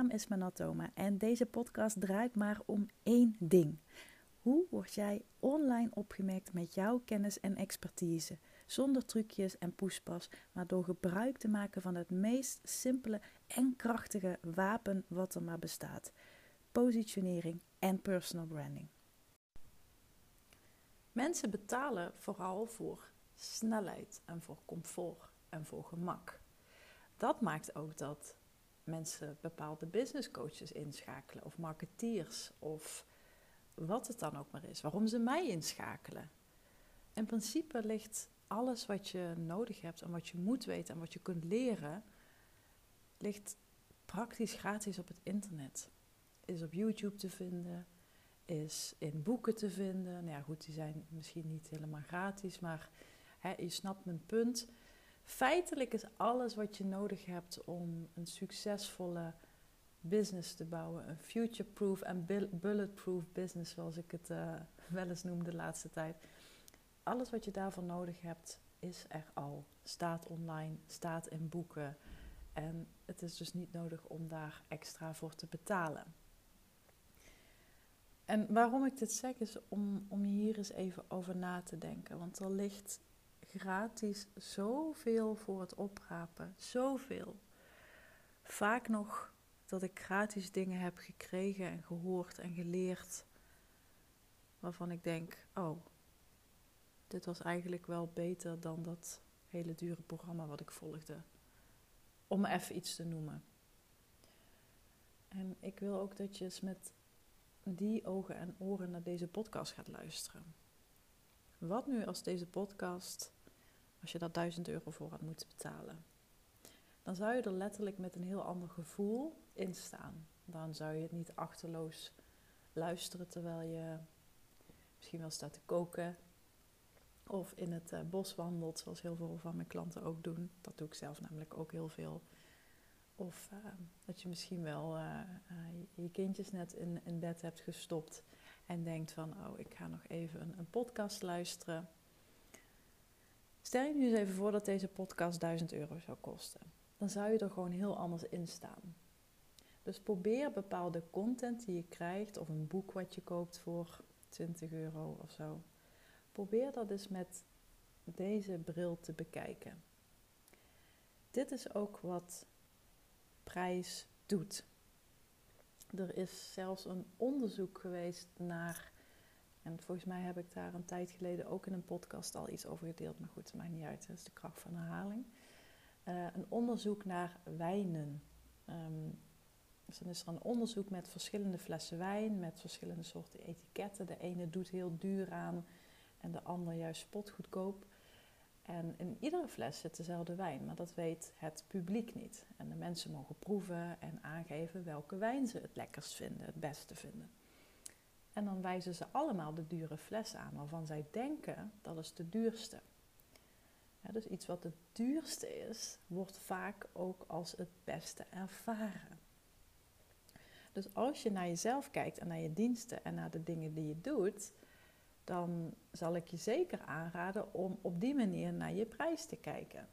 naam is Manatoma en deze podcast draait maar om één ding. Hoe word jij online opgemerkt met jouw kennis en expertise? Zonder trucjes en poespas, maar door gebruik te maken van het meest simpele en krachtige wapen wat er maar bestaat: positionering en personal branding. Mensen betalen vooral voor snelheid en voor comfort en voor gemak. Dat maakt ook dat mensen bepaalde business coaches inschakelen of marketeers of wat het dan ook maar is. Waarom ze mij inschakelen. In principe ligt alles wat je nodig hebt en wat je moet weten en wat je kunt leren, ligt praktisch gratis op het internet. Is op YouTube te vinden, is in boeken te vinden. Nou ja, goed, die zijn misschien niet helemaal gratis, maar hè, je snapt mijn punt. Feitelijk is alles wat je nodig hebt om een succesvolle business te bouwen, een future-proof en bulletproof business, zoals ik het uh, wel eens noem de laatste tijd. Alles wat je daarvoor nodig hebt, is er al. Staat online, staat in boeken. En het is dus niet nodig om daar extra voor te betalen. En waarom ik dit zeg is om, om hier eens even over na te denken. Want er ligt gratis zoveel voor het oprapen. Zoveel. Vaak nog dat ik gratis dingen heb gekregen en gehoord en geleerd. Waarvan ik denk: oh, dit was eigenlijk wel beter dan dat hele dure programma wat ik volgde. Om even iets te noemen. En ik wil ook dat je eens met die ogen en oren naar deze podcast gaat luisteren. Wat nu als deze podcast, als je daar 1000 euro voor had moeten betalen? Dan zou je er letterlijk met een heel ander gevoel in staan. Dan zou je het niet achterloos luisteren terwijl je misschien wel staat te koken of in het uh, bos wandelt, zoals heel veel van mijn klanten ook doen. Dat doe ik zelf namelijk ook heel veel. Of uh, dat je misschien wel uh, je kindjes net in, bed hebt gestopt en denkt van, oh, ik ga nog even een podcast luisteren. Stel je nu eens even voor dat deze podcast 1000 euro zou kosten. Dan zou je er gewoon heel anders in staan. Dus probeer bepaalde content die je krijgt, of een boek wat je koopt voor 20 euro of zo. Probeer dat eens met deze bril te bekijken. Dit is ook wat prijs doet. Er is zelfs een onderzoek geweest naar, en volgens mij heb ik daar een tijd geleden ook in een podcast al iets over gedeeld, maar goed, het maakt niet uit, dat is de kracht van herhaling. Uh, een onderzoek naar wijnen. Um, dus dan is er een onderzoek met verschillende flessen wijn, met verschillende soorten etiketten. De ene doet heel duur aan en de ander juist spotgoedkoop. En in iedere fles zit dezelfde wijn, maar dat weet het publiek niet. En de mensen mogen proeven en aangeven welke wijn ze het lekkerst vinden, het beste vinden. En dan wijzen ze allemaal de dure fles aan waarvan zij denken dat is de duurste. Ja, dus iets wat het duurste is, wordt vaak ook als het beste ervaren. Dus als je naar jezelf kijkt en naar je diensten en naar de dingen die je doet, dan zal ik je zeker aanraden om op die manier naar je prijs te kijken.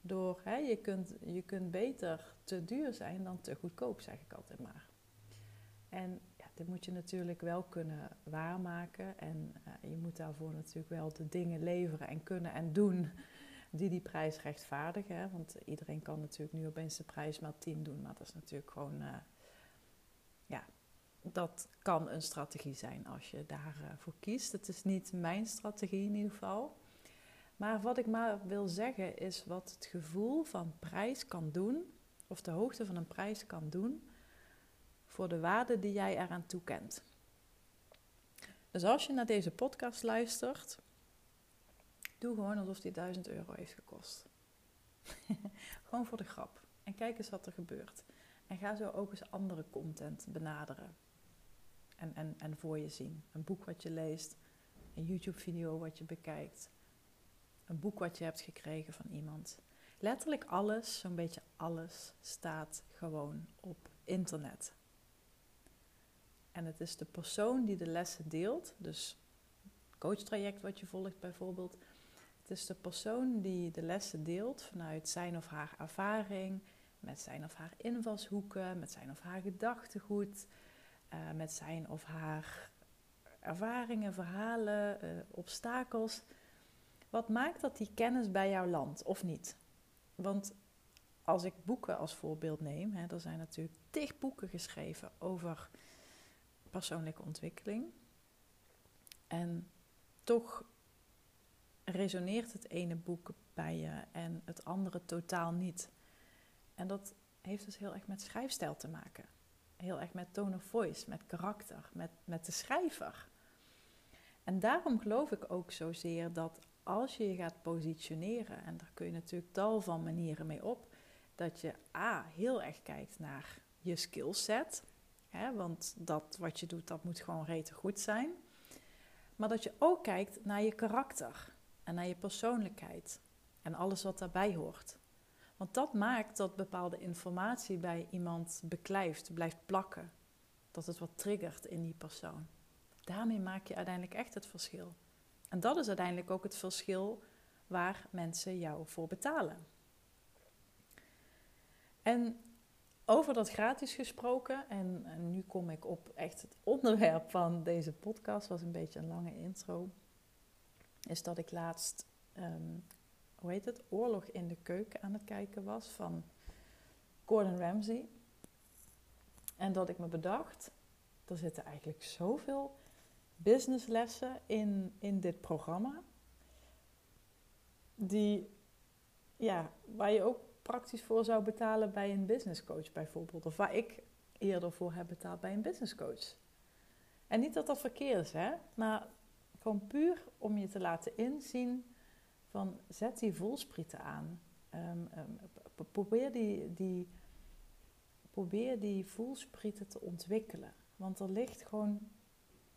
Door, hè, je, kunt, je kunt beter te duur zijn dan te goedkoop, zeg ik altijd maar. En dit moet je natuurlijk wel kunnen waarmaken. En uh, je moet daarvoor natuurlijk wel de dingen leveren en kunnen en doen die die prijs rechtvaardigen. Hè? Want iedereen kan natuurlijk nu opeens de prijs maar 10 doen. Maar dat is natuurlijk gewoon uh, ja, dat kan een strategie zijn als je daarvoor uh, kiest. Het is niet mijn strategie in ieder geval. Maar wat ik maar wil zeggen is wat het gevoel van prijs kan doen, of de hoogte van een prijs kan doen, voor de waarde die jij eraan toekent. Dus als je naar deze podcast luistert, doe gewoon alsof die 1000 euro heeft gekost. gewoon voor de grap. En kijk eens wat er gebeurt. En ga zo ook eens andere content benaderen en, en, en voor je zien. Een boek wat je leest, een YouTube-video wat je bekijkt, een boek wat je hebt gekregen van iemand. Letterlijk alles, zo'n beetje alles, staat gewoon op internet. En het is de persoon die de lessen deelt, dus coachtraject wat je volgt bijvoorbeeld. Het is de persoon die de lessen deelt vanuit zijn of haar ervaring met zijn of haar invalshoeken, met zijn of haar gedachtegoed, uh, met zijn of haar ervaringen, verhalen, uh, obstakels. Wat maakt dat die kennis bij jou landt of niet? Want als ik boeken als voorbeeld neem, hè, er zijn natuurlijk tig boeken geschreven over persoonlijke ontwikkeling. En toch resoneert het ene boek bij je en het andere totaal niet. En dat heeft dus heel erg met schrijfstijl te maken. Heel erg met tone of voice, met karakter, met, met de schrijver. En daarom geloof ik ook zozeer dat als je je gaat positioneren, en daar kun je natuurlijk tal van manieren mee op, dat je A, heel erg kijkt naar je skillset. Hè, want dat wat je doet, dat moet gewoon rete goed zijn. Maar dat je ook kijkt naar je karakter en naar je persoonlijkheid en alles wat daarbij hoort. Want dat maakt dat bepaalde informatie bij iemand beklijft, blijft plakken. Dat het wat triggert in die persoon. Daarmee maak je uiteindelijk echt het verschil. En dat is uiteindelijk ook het verschil waar mensen jou voor betalen. En over dat gratis gesproken, en, nu kom ik op echt het onderwerp van deze podcast, was een beetje een lange intro, is dat ik laatst, ehm, hoe heet het, Oorlog in de Keuken aan het kijken was van Gordon Ramsay. En dat ik me bedacht, er zitten eigenlijk zoveel businesslessen in, in dit programma, die, ja, waar je ook praktisch voor zou betalen bij een business coach bijvoorbeeld. Of waar ik eerder voor heb betaald bij een business coach. En niet dat dat verkeerd is, hè? maar gewoon puur om je te laten inzien van zet die voelsprieten aan. Ehm, ehm, probeer, die, die, probeer die voelsprieten te ontwikkelen. Want er ligt gewoon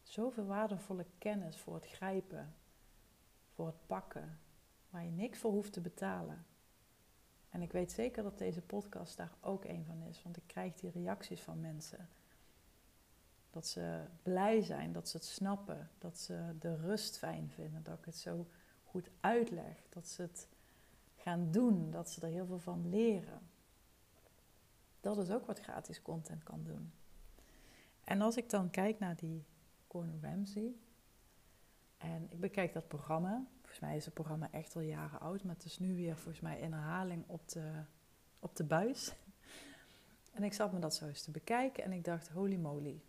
zoveel waardevolle kennis voor het grijpen, voor het pakken, waar je niks voor hoeft te betalen. En ik weet zeker dat deze podcast daar ook een van is, want ik krijg die reacties van mensen. Dat ze blij zijn, dat ze het snappen, dat ze de rust fijn vinden, dat ik het zo goed uitleg, dat ze het gaan doen, dat ze er heel veel van leren. Dat is ook wat gratis content kan doen. En als ik dan kijk naar die Gordon Ramsay en ik bekijk dat programma, mij is het programma echt al jaren oud, maar het is nu weer volgens mij in herhaling op de, op de buis. En ik zat me dat zo eens te bekijken en ik dacht, holy moly,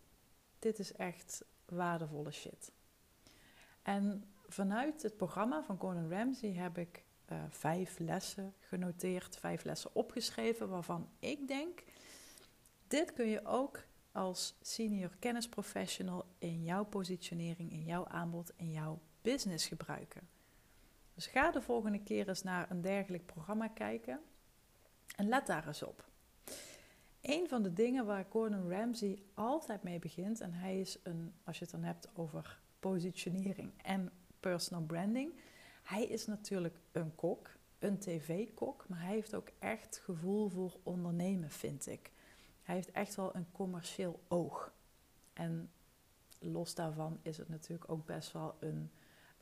dit is echt waardevolle shit. En vanuit het programma van Gordon Ramsay heb ik uh, vijf lessen genoteerd, vijf lessen opgeschreven, waarvan ik denk, dit kun je ook als senior kennisprofessional in jouw positionering, in jouw aanbod, in jouw business gebruiken. Dus ga de volgende keer eens naar een dergelijk programma kijken en let daar eens op. Een van de dingen waar Gordon Ramsay altijd mee begint, en hij is een, als je het dan hebt over positionering en personal branding, hij is natuurlijk een kok, een tv-kok, maar hij heeft ook echt gevoel voor ondernemen, vind ik. Hij heeft echt wel een commercieel oog. En los daarvan is het natuurlijk ook best wel een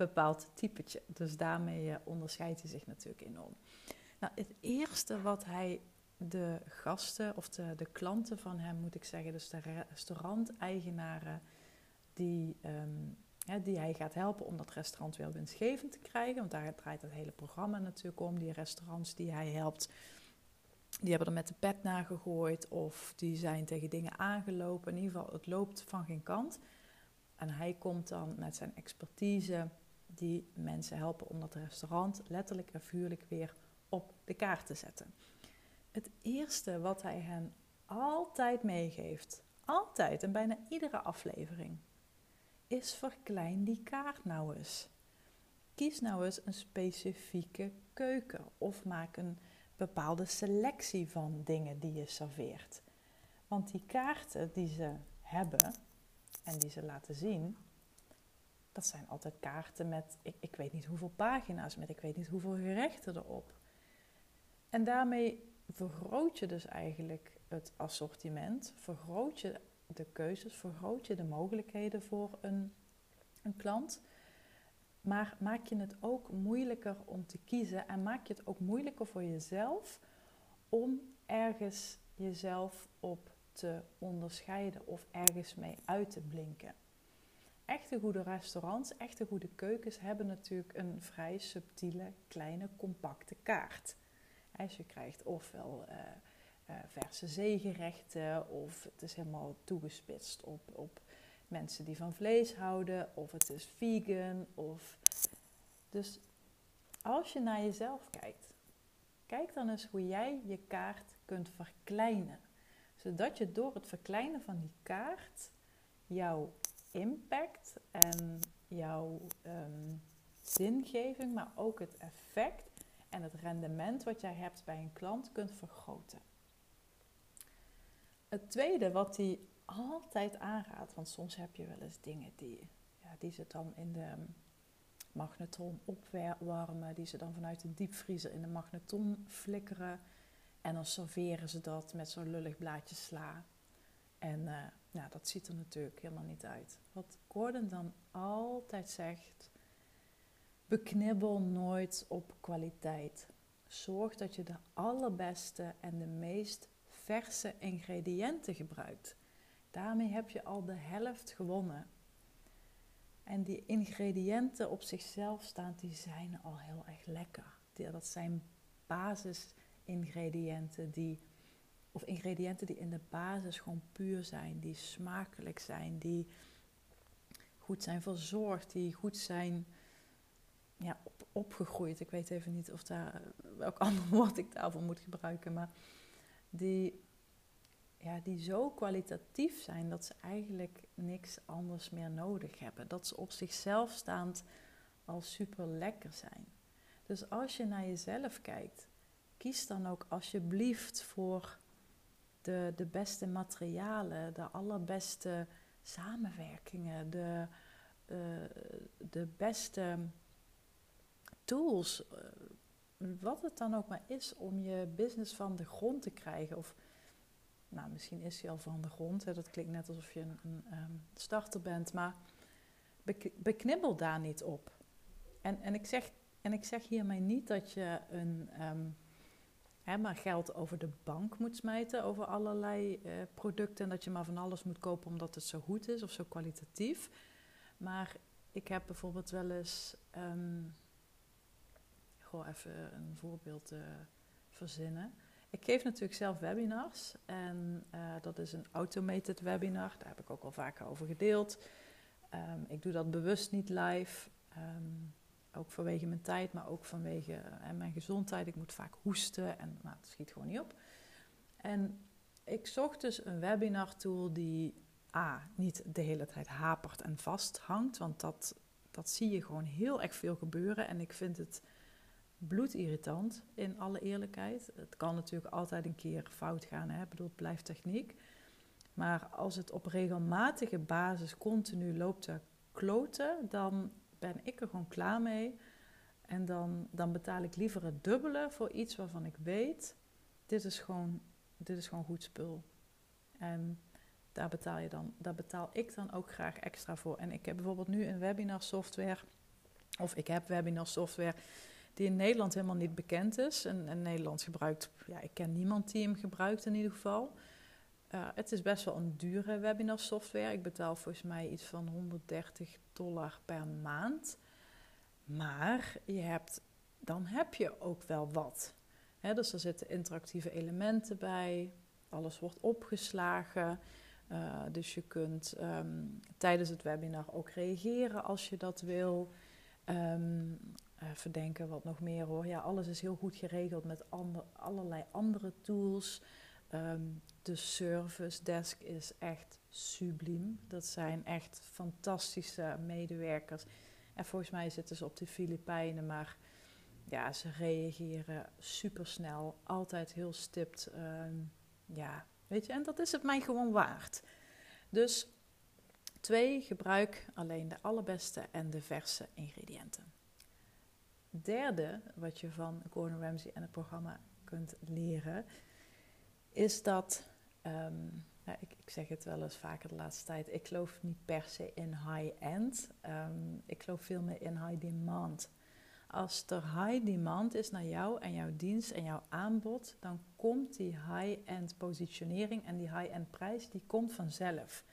bepaald typetje. Dus daarmee eh, onderscheidt hij zich natuurlijk enorm. Nou, het eerste wat hij de gasten of de, de klanten van hem, moet ik zeggen, dus de restauranteigenaren, die, um, die hij gaat helpen om dat restaurant weer winstgevend te krijgen. Want daar draait het hele programma natuurlijk om. Die restaurants die hij helpt, die hebben er met de pet naar gegooid of die zijn tegen dingen aangelopen. In ieder geval, het loopt van geen kant. En hij komt dan met zijn expertise die mensen helpen om dat restaurant letterlijk en vuurlijk weer op de kaart te zetten. Het eerste wat hij hen altijd meegeeft, altijd en bijna iedere aflevering, is verklein die kaart nou eens. Kies nou eens een specifieke keuken of maak een bepaalde selectie van dingen die je serveert. Want die kaarten die ze hebben en die ze laten zien, dat zijn altijd kaarten met, ik, ik weet niet hoeveel pagina's, met ik weet niet hoeveel gerechten erop. En daarmee vergroot je dus eigenlijk het assortiment, vergroot je de keuzes, vergroot je de mogelijkheden voor een, een klant. Maar maak je het ook moeilijker om te kiezen en maak je het ook moeilijker voor jezelf om ergens jezelf op te onderscheiden of ergens mee uit te blinken. Echte goede restaurants, echte goede keukens hebben natuurlijk een vrij subtiele, kleine, compacte kaart. Als je krijgt ofwel uh, uh, verse zeegerechten of het is helemaal toegespitst op, op mensen die van vlees houden of het is vegan. Of... Dus als je naar jezelf kijkt, kijk dan eens hoe jij je kaart kunt verkleinen. Zodat je door het verkleinen van die kaart jouw impact en jouw um, zingeving, maar ook het effect en het rendement wat jij hebt bij een klant kunt vergroten. Het tweede wat hij altijd aanraadt, want soms heb je wel eens dingen die, ja, die ze dan in de magnetron opwarmen, die ze dan vanuit de diepvriezer in de magnetron flikkeren. En dan serveren ze dat met zo'n lullig blaadje sla. En uh, nou, dat ziet er natuurlijk helemaal niet uit. Wat Gordon dan altijd zegt, beknibbel nooit op kwaliteit. Zorg dat je de allerbeste en de meest verse ingrediënten gebruikt. Daarmee heb je al de helft gewonnen. En die ingrediënten op zichzelf staan, die zijn al heel erg lekker. Dat zijn basisingrediënten die, of ingrediënten die in de basis gewoon puur zijn, die smakelijk zijn, die goed zijn verzorgd, die goed zijn ja, op, opgegroeid. Ik weet even niet of daar, welk ander woord ik daarvoor moet gebruiken, maar die, ja, die zo kwalitatief zijn dat ze eigenlijk niks anders meer nodig hebben. Dat ze op zichzelf staand al super lekker zijn. Dus als je naar jezelf kijkt, kies dan ook alsjeblieft voor de, de beste materialen, de allerbeste samenwerkingen, de, uh, de beste tools. Uh, wat het dan ook maar is om je business van de grond te krijgen. Of nou, misschien is hij al van de grond. Hè. Dat klinkt net alsof je een, een ehm, starter bent. Maar beknibbel daar niet op. En, en, ik, zeg, en ik zeg hiermee niet dat je een, um, maar geld over de bank moet smijten. Over allerlei uh, producten. En dat je maar van alles moet kopen omdat het zo goed is of zo kwalitatief. Maar ik heb bijvoorbeeld wel eens. Um, goh, even een voorbeeld uh, verzinnen. Ik geef natuurlijk zelf webinars en uh, dat is een automated webinar. Daar heb ik ook al vaker over gedeeld. Um, ik doe dat bewust niet live. Um, ook vanwege mijn tijd, maar ook vanwege uh, mijn gezondheid. Ik moet vaak hoesten en nou, het schiet gewoon niet op. En ik zocht dus een webinar tool die A, niet de hele tijd hapert en vasthangt. Want dat, dat zie je gewoon heel erg veel gebeuren. En ik vind het bloedirritant, in alle eerlijkheid. Het kan natuurlijk altijd een keer fout gaan, hè? ik bedoel, het blijft techniek. Maar als het op regelmatige basis continu loopt te kloten, dan ben ik er gewoon klaar mee. En dan, dan betaal ik liever het dubbele voor iets waarvan ik weet, dit is gewoon, dit is gewoon goed spul. En daar betaal, je dan, daar betaal ik dan ook graag extra voor. En ik heb bijvoorbeeld nu een webinar software, of ik heb webinar software die in Nederland helemaal niet bekend is. En, en Nederland gebruikt, ja, ik ken niemand die hem gebruikt in ieder geval. Uh, het is best wel een dure webinar software. Ik betaal volgens mij iets van 130 dollar per maand. Maar je hebt, dan heb je ook wel wat. He, dus er zitten interactieve elementen bij. Alles wordt opgeslagen. Uh, dus je kunt um, tijdens het webinar ook reageren als je dat wil. Um, uh, verdenken, wat nog meer hoor. Ja, alles is heel goed geregeld met allerlei andere tools. Um, de service desk is echt subliem. Dat zijn echt fantastische medewerkers. En volgens mij zitten ze op de Filipijnen, maar ja, ze reageren supersnel, altijd heel stipt. Um, ja, weet je, en dat is het mij gewoon waard. Dus twee, gebruik alleen de allerbeste en de verse ingrediënten derde wat je van Gordon Ramsay en het programma kunt leren, is dat, um, ja, ik, ik, zeg het wel eens vaker de laatste tijd, ik geloof niet per se in high-end. Um, ik geloof veel meer in high demand. Als er high demand is naar jou en jouw dienst en jouw aanbod, dan komt die high-end positionering en die high-end prijs, die komt vanzelf.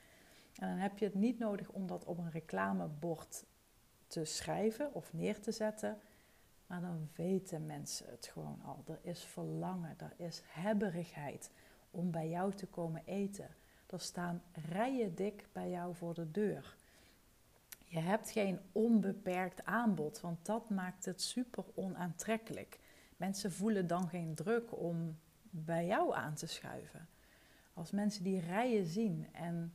En dan heb je het niet nodig om dat op een reclamebord te schrijven of neer te zetten. Maar dan weten mensen het gewoon al. Er is verlangen, er is hebberigheid om bij jou te komen eten. Er staan rijen dik bij jou voor de deur. Je hebt geen onbeperkt aanbod, want dat maakt het super onaantrekkelijk. Mensen voelen dan geen druk om bij jou aan te schuiven. Als mensen die rijen zien en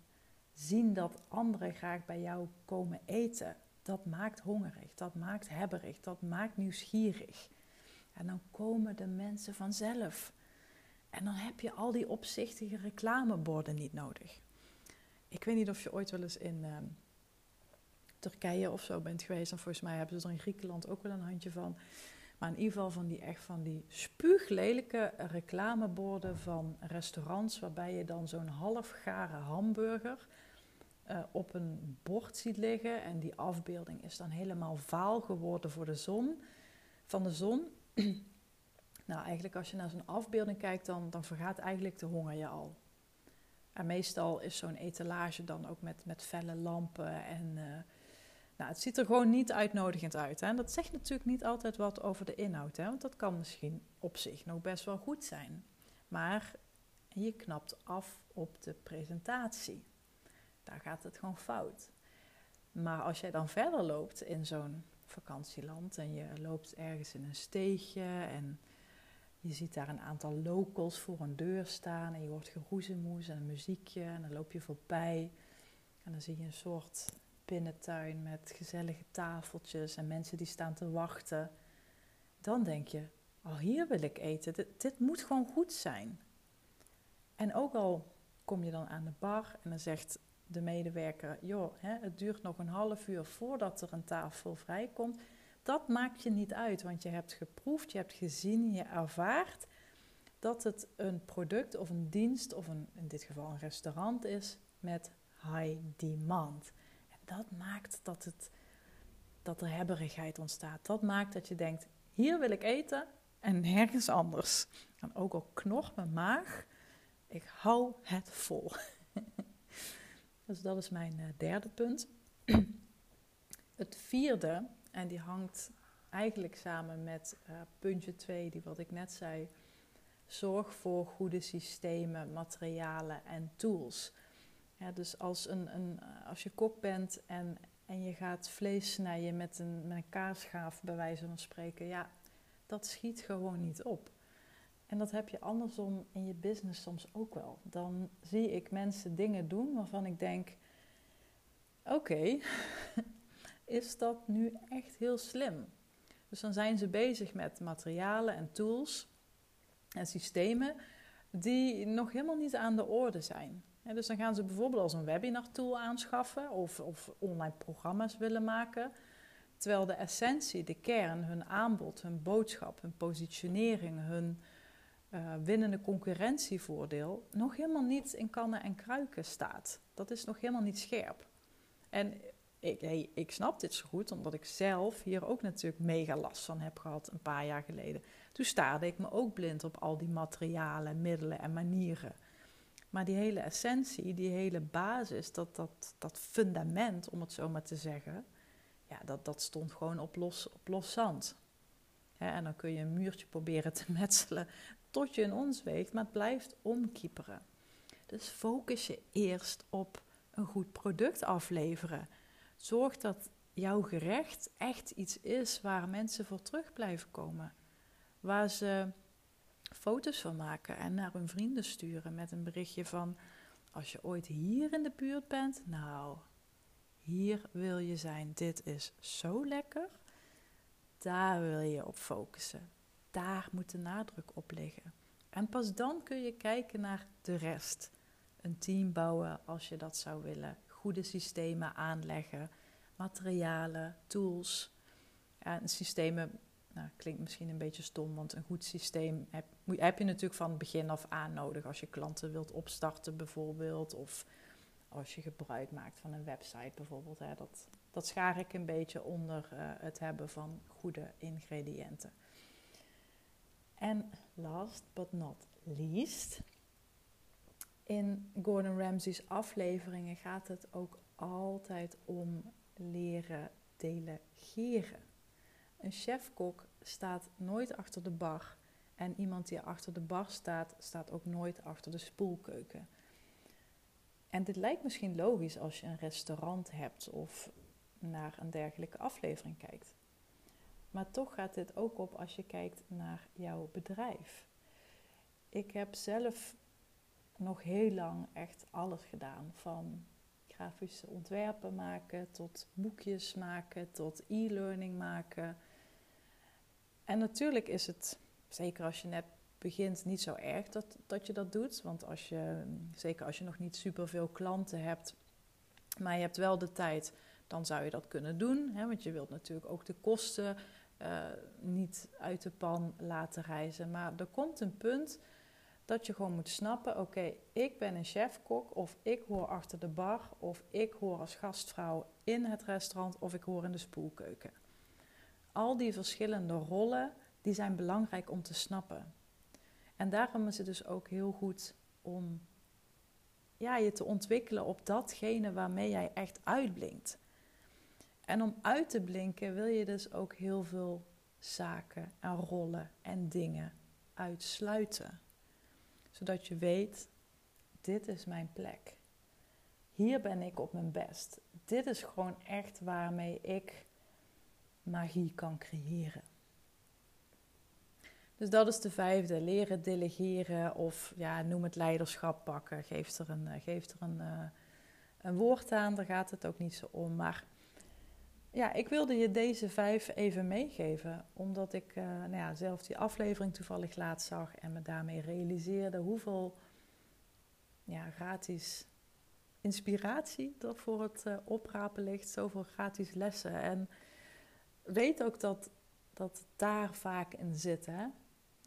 zien dat anderen graag bij jou komen eten, dat maakt hongerig, dat maakt hebberig, dat maakt nieuwsgierig. En dan komen de mensen vanzelf. En dan heb je al die opzichtige reclameborden niet nodig. Ik weet niet of je ooit wel eens in uh, Turkije of zo bent geweest. En volgens mij hebben ze er in Griekenland ook wel een handje van. Maar in ieder geval van die echt van die spuuglelijke reclameborden van restaurants. Waarbij je dan zo'n halfgare hamburger uh, op een bord ziet liggen. En die afbeelding is dan helemaal vaal geworden voor de zon. Van de zon. Nou, eigenlijk als je naar zo'n afbeelding kijkt, dan, dan vergaat eigenlijk de honger je al. En meestal is zo'n etalage dan ook met, met felle lampen. En uh, nou, het ziet er gewoon niet uitnodigend uit. Hè? Dat zegt natuurlijk niet altijd wat over de inhoud. Hè? Want dat kan misschien op zich nog best wel goed zijn. Maar je knapt af op de presentatie daar gaat het gewoon fout. Maar als jij dan verder loopt in zo'n vakantieland en je loopt ergens in een steegje en je ziet daar een aantal locals voor een deur staan en je hoort geroezemoes en een muziekje en dan loop je voorbij en dan zie je een soort binnentuin met gezellige tafeltjes en mensen die staan te wachten. Dan denk je, oh hier wil ik eten, dit, dit moet gewoon goed zijn. En ook al kom je dan aan de bar en dan zegt de medewerker, joh, hè, het duurt nog een half uur voordat er een tafel vrijkomt. Dat maakt je niet uit, want je hebt geproefd, je hebt gezien, je ervaart dat het een product of een dienst of een, in dit geval een restaurant is met high demand. Dat maakt dat, het, dat er hebberigheid ontstaat. Dat maakt dat je denkt, hier wil ik eten en nergens anders. En ook al knort mijn maag, ik hou het vol. Dus dat is mijn uh, derde punt. Het vierde, en die hangt eigenlijk samen met uh, puntje 2, die wat ik net zei. Zorg voor goede systemen, materialen en tools. Dus als, een, een, als je kok bent en, en je gaat vlees snijden met een, met een kaarschaaf, bij wijze van spreken, ja, dat schiet gewoon niet op. En dat heb je andersom in je business soms ook wel. Dan zie ik mensen dingen doen waarvan ik denk: oké, is dat nu echt heel slim? Dus dan zijn ze bezig met materialen en tools en systemen die nog helemaal niet aan de orde zijn. dus dan gaan ze bijvoorbeeld als een webinar tool aanschaffen of, of online programma's willen maken. Terwijl de essentie, de kern, hun aanbod, hun boodschap, hun positionering, hun uh, winnende concurrentievoordeel nog helemaal niet in kannen en kruiken staat. Dat is nog helemaal niet scherp. En ik, ik snap dit zo goed, omdat ik zelf hier ook natuurlijk mega last van heb gehad een paar jaar geleden. Toen staarde ik me ook blind op al die materialen, middelen en manieren. Maar die hele essentie, die hele basis, dat, dat, dat fundament, om het zo maar te zeggen, ja, dat, dat stond gewoon op los, op los zand. en dan kun je een muurtje proberen te metselen tot je in ons weegt, maar het blijft omkieperen. Dus focus je eerst op een goed product afleveren. Zorg dat jouw gerecht echt iets is waar mensen voor terug blijven komen. Waar ze foto's van maken en naar hun vrienden sturen met een berichtje van: Als je ooit hier in de buurt bent, nou, hier wil je zijn. Dit is zo lekker. Daar wil je op focussen. Daar moet de nadruk op liggen. En pas dan kun je kijken naar de rest. Een team bouwen als je dat zou willen. Goede systemen aanleggen. Materialen, tools. En systemen, nou, klinkt misschien een beetje stom, want een goed systeem heb, heb je natuurlijk van begin af aan nodig. Als je klanten wilt opstarten bijvoorbeeld. Of als je gebruik maakt van een website bijvoorbeeld. Hè, dat dat schaar ik een beetje onder uh, het hebben van goede ingrediënten. En last but not least, in Gordon Ramsay's afleveringen gaat het ook altijd om leren delegeren. Een chefkok staat nooit achter de bar. En iemand die achter de bar staat, staat ook nooit achter de spoelkeuken. En dit lijkt misschien logisch als je een restaurant hebt of naar een dergelijke aflevering kijkt. Maar toch gaat dit ook op als je kijkt naar jouw bedrijf. Ik heb zelf nog heel lang echt alles gedaan. Van grafische ontwerpen maken, tot boekjes maken, tot e-learning maken. En natuurlijk is het, zeker als je net begint, niet zo erg dat, dat je dat doet. Want als je, zeker als je nog niet superveel klanten hebt, maar je hebt wel de tijd, dan zou je dat kunnen doen. Hè? Want je wilt natuurlijk ook de kosten uh, niet uit de pan laten reizen. Maar er komt een punt dat je gewoon moet snappen: oké, ik ben een chefkok, of ik hoor achter de bar, of ik hoor als gastvrouw in het restaurant, of ik hoor in de spoelkeuken. Al die verschillende rollen, die zijn belangrijk om te snappen. En daarom is het dus ook heel goed om ja, je te ontwikkelen op datgene waarmee jij echt uitblinkt. En om uit te blinken wil je dus ook heel veel zaken en rollen en dingen uitsluiten. Zodat je weet, dit is mijn plek. Hier ben ik op mijn best. Dit is gewoon echt waarmee ik magie kan creëren. Dus dat is de vijfde. Leren delegeren of ja, noem het leiderschap pakken. Geef er een, geef er een, eh, een woord aan, daar gaat het ook niet zo om. Maar ja, ik wilde je deze vijf even meegeven, omdat ik uh, nou ja, zelf die aflevering toevallig laat zag en me daarmee realiseerde hoeveel ja, gratis inspiratie er voor het uh, oprapen ligt, zoveel gratis lessen. En weet ook dat, dat daar vaak in zit. Hè?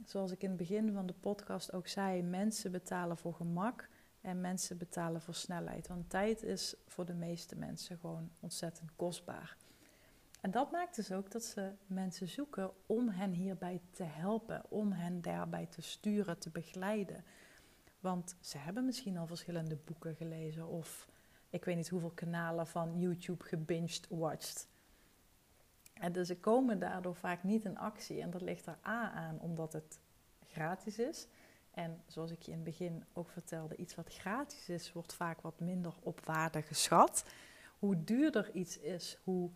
Zoals ik in het begin van de podcast ook zei, mensen betalen voor gemak en mensen betalen voor snelheid. Want tijd is voor de meeste mensen gewoon ontzettend kostbaar. En dat maakt dus ook dat ze mensen zoeken om hen hierbij te helpen, om hen daarbij te sturen, te begeleiden. Want ze hebben misschien al verschillende boeken gelezen of ik weet niet hoeveel kanalen van YouTube gebinged watched. En dus ze komen daardoor vaak niet in actie. En dat ligt er A aan omdat het gratis is. En zoals ik je in het begin ook vertelde, iets wat gratis is, wordt vaak wat minder op waarde geschat. Hoe duurder iets is, hoe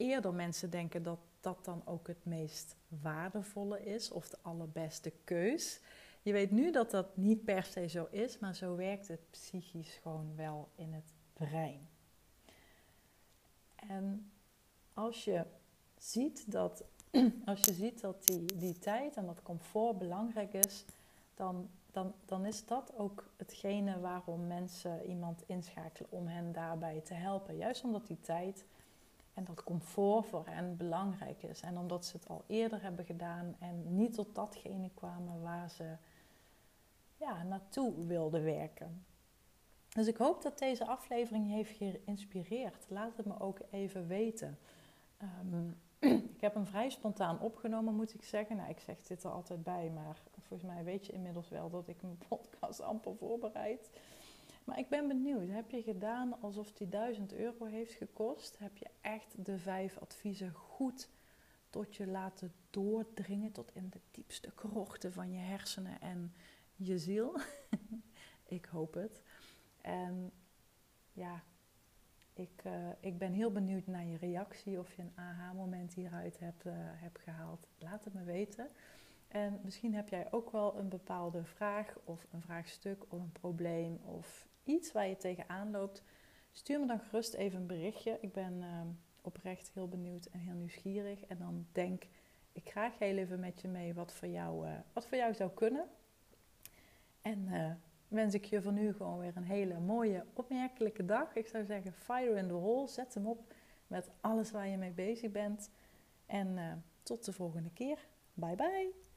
eerder mensen denken dat dat dan ook het meest waardevolle is of de allerbeste keus. Je weet nu dat dat niet per se zo is, maar zo werkt het psychisch gewoon wel in het brein. En als je ziet dat, als je ziet dat die, die tijd en dat comfort belangrijk is, dan, dan, dan is dat ook hetgene waarom mensen iemand inschakelen om hen daarbij te helpen. Juist omdat die tijd en dat comfort voor hen belangrijk is. En omdat ze het al eerder hebben gedaan en niet tot datgene kwamen waar ze ja, naartoe wilden werken. Dus ik hoop dat deze aflevering heeft geïnspireerd. Laat het me ook even weten. Ehm, ik heb hem vrij spontaan opgenomen, moet ik zeggen. Nou, ik zeg dit er altijd bij, maar volgens mij weet je inmiddels wel dat ik mijn podcast amper voorbereid. Maar ik ben benieuwd, heb je gedaan alsof die 1000 euro heeft gekost? Heb je echt de vijf adviezen goed tot je laten doordringen, tot in de diepste krochten van je hersenen en je ziel? ik hoop het. En ja, ik, uh, ik ben heel benieuwd naar je reactie, of je een aha-moment hieruit hebt, uh, hebt gehaald. Laat het me weten. En misschien heb jij ook wel een bepaalde vraag of een vraagstuk of een probleem of iets waar je tegenaan loopt, stuur me dan gerust even een berichtje. Ik ben uh, oprecht heel benieuwd en heel nieuwsgierig. En dan denk ik graag heel even met je mee wat voor jou, uh, wat voor jou zou kunnen. En uh, wens ik je voor nu gewoon weer een hele mooie, opmerkelijke dag. Ik zou zeggen, fire in the hole. Zet hem op met alles waar je mee bezig bent. En tot de volgende keer. Bye bye.